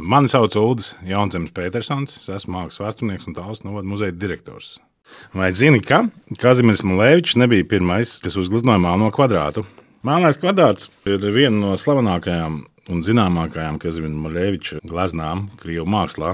Mani sauc Ulris Jaunzems Petersons, es esmu mākslas vēsturnieks un tālāk novada muzeja direktors. Vai zini, ka Kazimierz Malēvičs nebija pirmais, kas uzgleznoja melno kvadrātu? Melnais kvadrāts ir viena no slavenākajām un zināmākajām Kazimierza Malēviča gleznām Krievijas mākslā.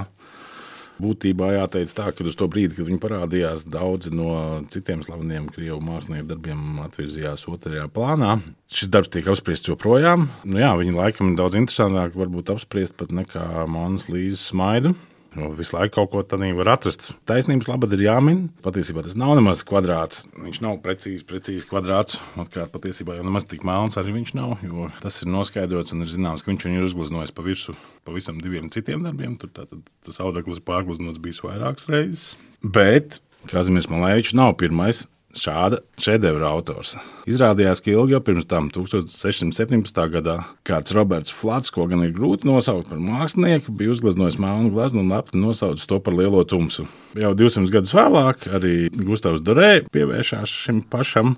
Būtībā jāteic tā, ka uz to brīdi, kad viņi parādījās, daudzi no citiem slaveniem krievu mākslinieku darbiem atvirzījās otrajā plānā. Šis darbs tiek apspriests joprojām. Nu, jā, viņi laikam ir daudz interesantāk, varbūt apspriest pat nekā Monas Līzes smaidu. Jo visu laiku kaut ko tādu var atrast. Taisnības labad ir jāmin. Patiesībā tas nav nemaz kvadrāts. Viņš nav precīzi, precīzi kvadrāts. Atkārt, patiesībā jau nemaz tik melns arī viņš nav. Tas ir noskaidrots un ir zināms, ka viņš viņu ir uzgleznojis pa virsmu pavisam diviem citiem darbiem. Tur tātad, tas audeklis pārgleznots bijis vairākas reizes. Bet Kazimierz Malēvičs nav pirmais šāda šedevra autors. Izrādījās, ka ilgi jau pirms tam, 1617. gadā, kāds Roberts Flats, ko gan ir grūti nosaukt par mākslinieku, bija uzgleznojis melnu gleznu un lepni nosaucis to par lielo tumsu. Jau 200 gadus vēlāk arī Gustavs Dorē pievēršās šim pašam,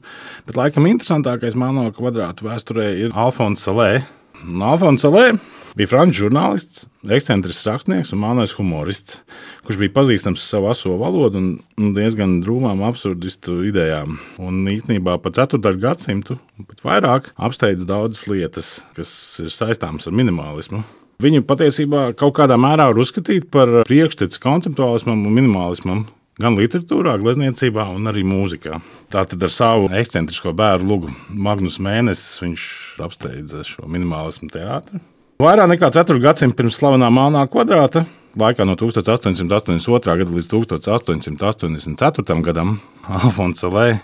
bet laikam interesantākais melno kvadrātu vēsturē ir Alfons Salē. Un Alfons Salē bija franču žurnālists, ekscentrisks rakstnieks un mākslinieks humorists, kurš bija pazīstams ar savu aso valodu un diezgan drūmām absurdistu idejām. Un īstenībā pa 4. gadsimtu, pat vairāk, apsteidz daudzas lietas, kas ir saistāmas ar minimalismu. Viņu patiesībā kaut kādā mērā var uzskatīt par priekštecu konceptuālismam un minimalismam, gan literatūrā, glezniecībā, gan arī mūzikā. Tātad ar savu ekscentrisko bērnu lugu Magnus Mēnesis viņš apsteidza šo minimālismu teātri. Vairāk nekā 4 gadsimtu pirms slavenā melnā kvadrāta, laikā no 1882. gada līdz 1884. gadam, Alfons Lē,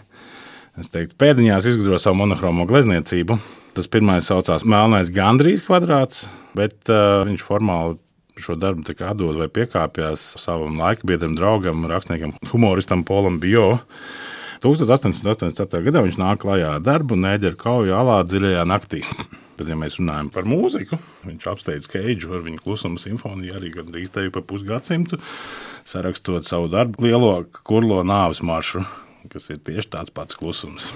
es teiktu, pēdiņās izgudroja savu monochromo glezniecību. Tas pirmais saucās Melnais gandrīz kvadrāts, bet uh, viņš formāli šo darbu atdod vai piekāpjas savam laikbiedram, draugam, rakstniekam, humoristam Polam Bio. 1884. gadā viņš nāk klajā ar darbu Nēģera kauja alā dziļajā naktī. Bet, ja mēs runājam par mūziku, viņš apsteidz Keidžu ar viņa klusuma simfoniju arī gandrīz te pa pusgadsimtu, sarakstot savu darbu lielo kurlo nāves maršu, kas ir tieši tāds pats klusums.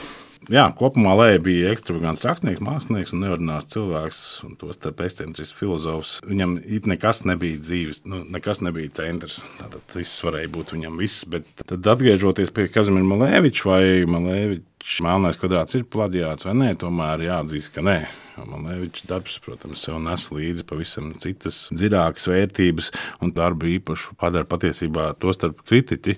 Jā, kopumā Lēja bija ekstravagants rakstnieks, mākslinieks un neordinārs cilvēks, un to starp ekscentrisks filozofs. Viņam it nekas nebija dzīves, nu, nekas nebija centrs. Tātad viss varēja būt viņam viss, bet tad atgriežoties pie Kazimira Malēviča vai Malēviča melnais kvadrāts ir plaģiāts vai nē, tomēr jāatzīst, ka nē. Malēvičs darbs, protams, sev nes līdzi pavisam citas dziļākas vērtības, un darbu īpašu padara patiesībā to starp kritiķi.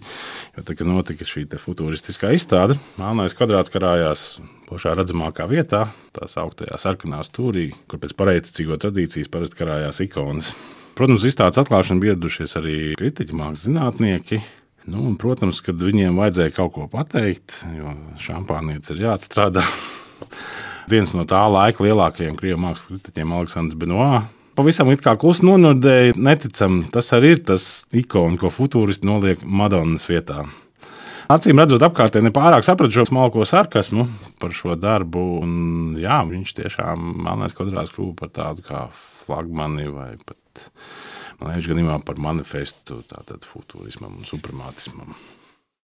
Jo tā, kad notika šī futūristiskā izstāde, Melnais kvadrāts karājās pašā redzamākā vietā, tā sauktajā sarkanā stūrī, kur pēc pareizticīgo tradīcijas parasti karājās ikonas. Protams, izstādes atklāšana bija ieradušies arī kritiķi, mākslinieki. Nu, un, protams, kad viņiem vajadzēja kaut ko pateikt, jo šampānietis ir jāatstrādā viens no tā laika lielākajiem krievu mākslas kritiķiem, Aleksandrs Benoā. Pavisam it kā klusi nonordēja, neticam, tas arī ir tas ikona, ko futūristi noliek Madonas vietā. Acīm redzot, apkārtēji nepārāk sapratu šo smalko sarkasmu par šo darbu. Un, jā, viņš tiešām melnēs kvadrāts kļuva par tādu kā flagmani vai pat, man liekas, gadījumā par manifestu tātad futūrismam un supremātismam.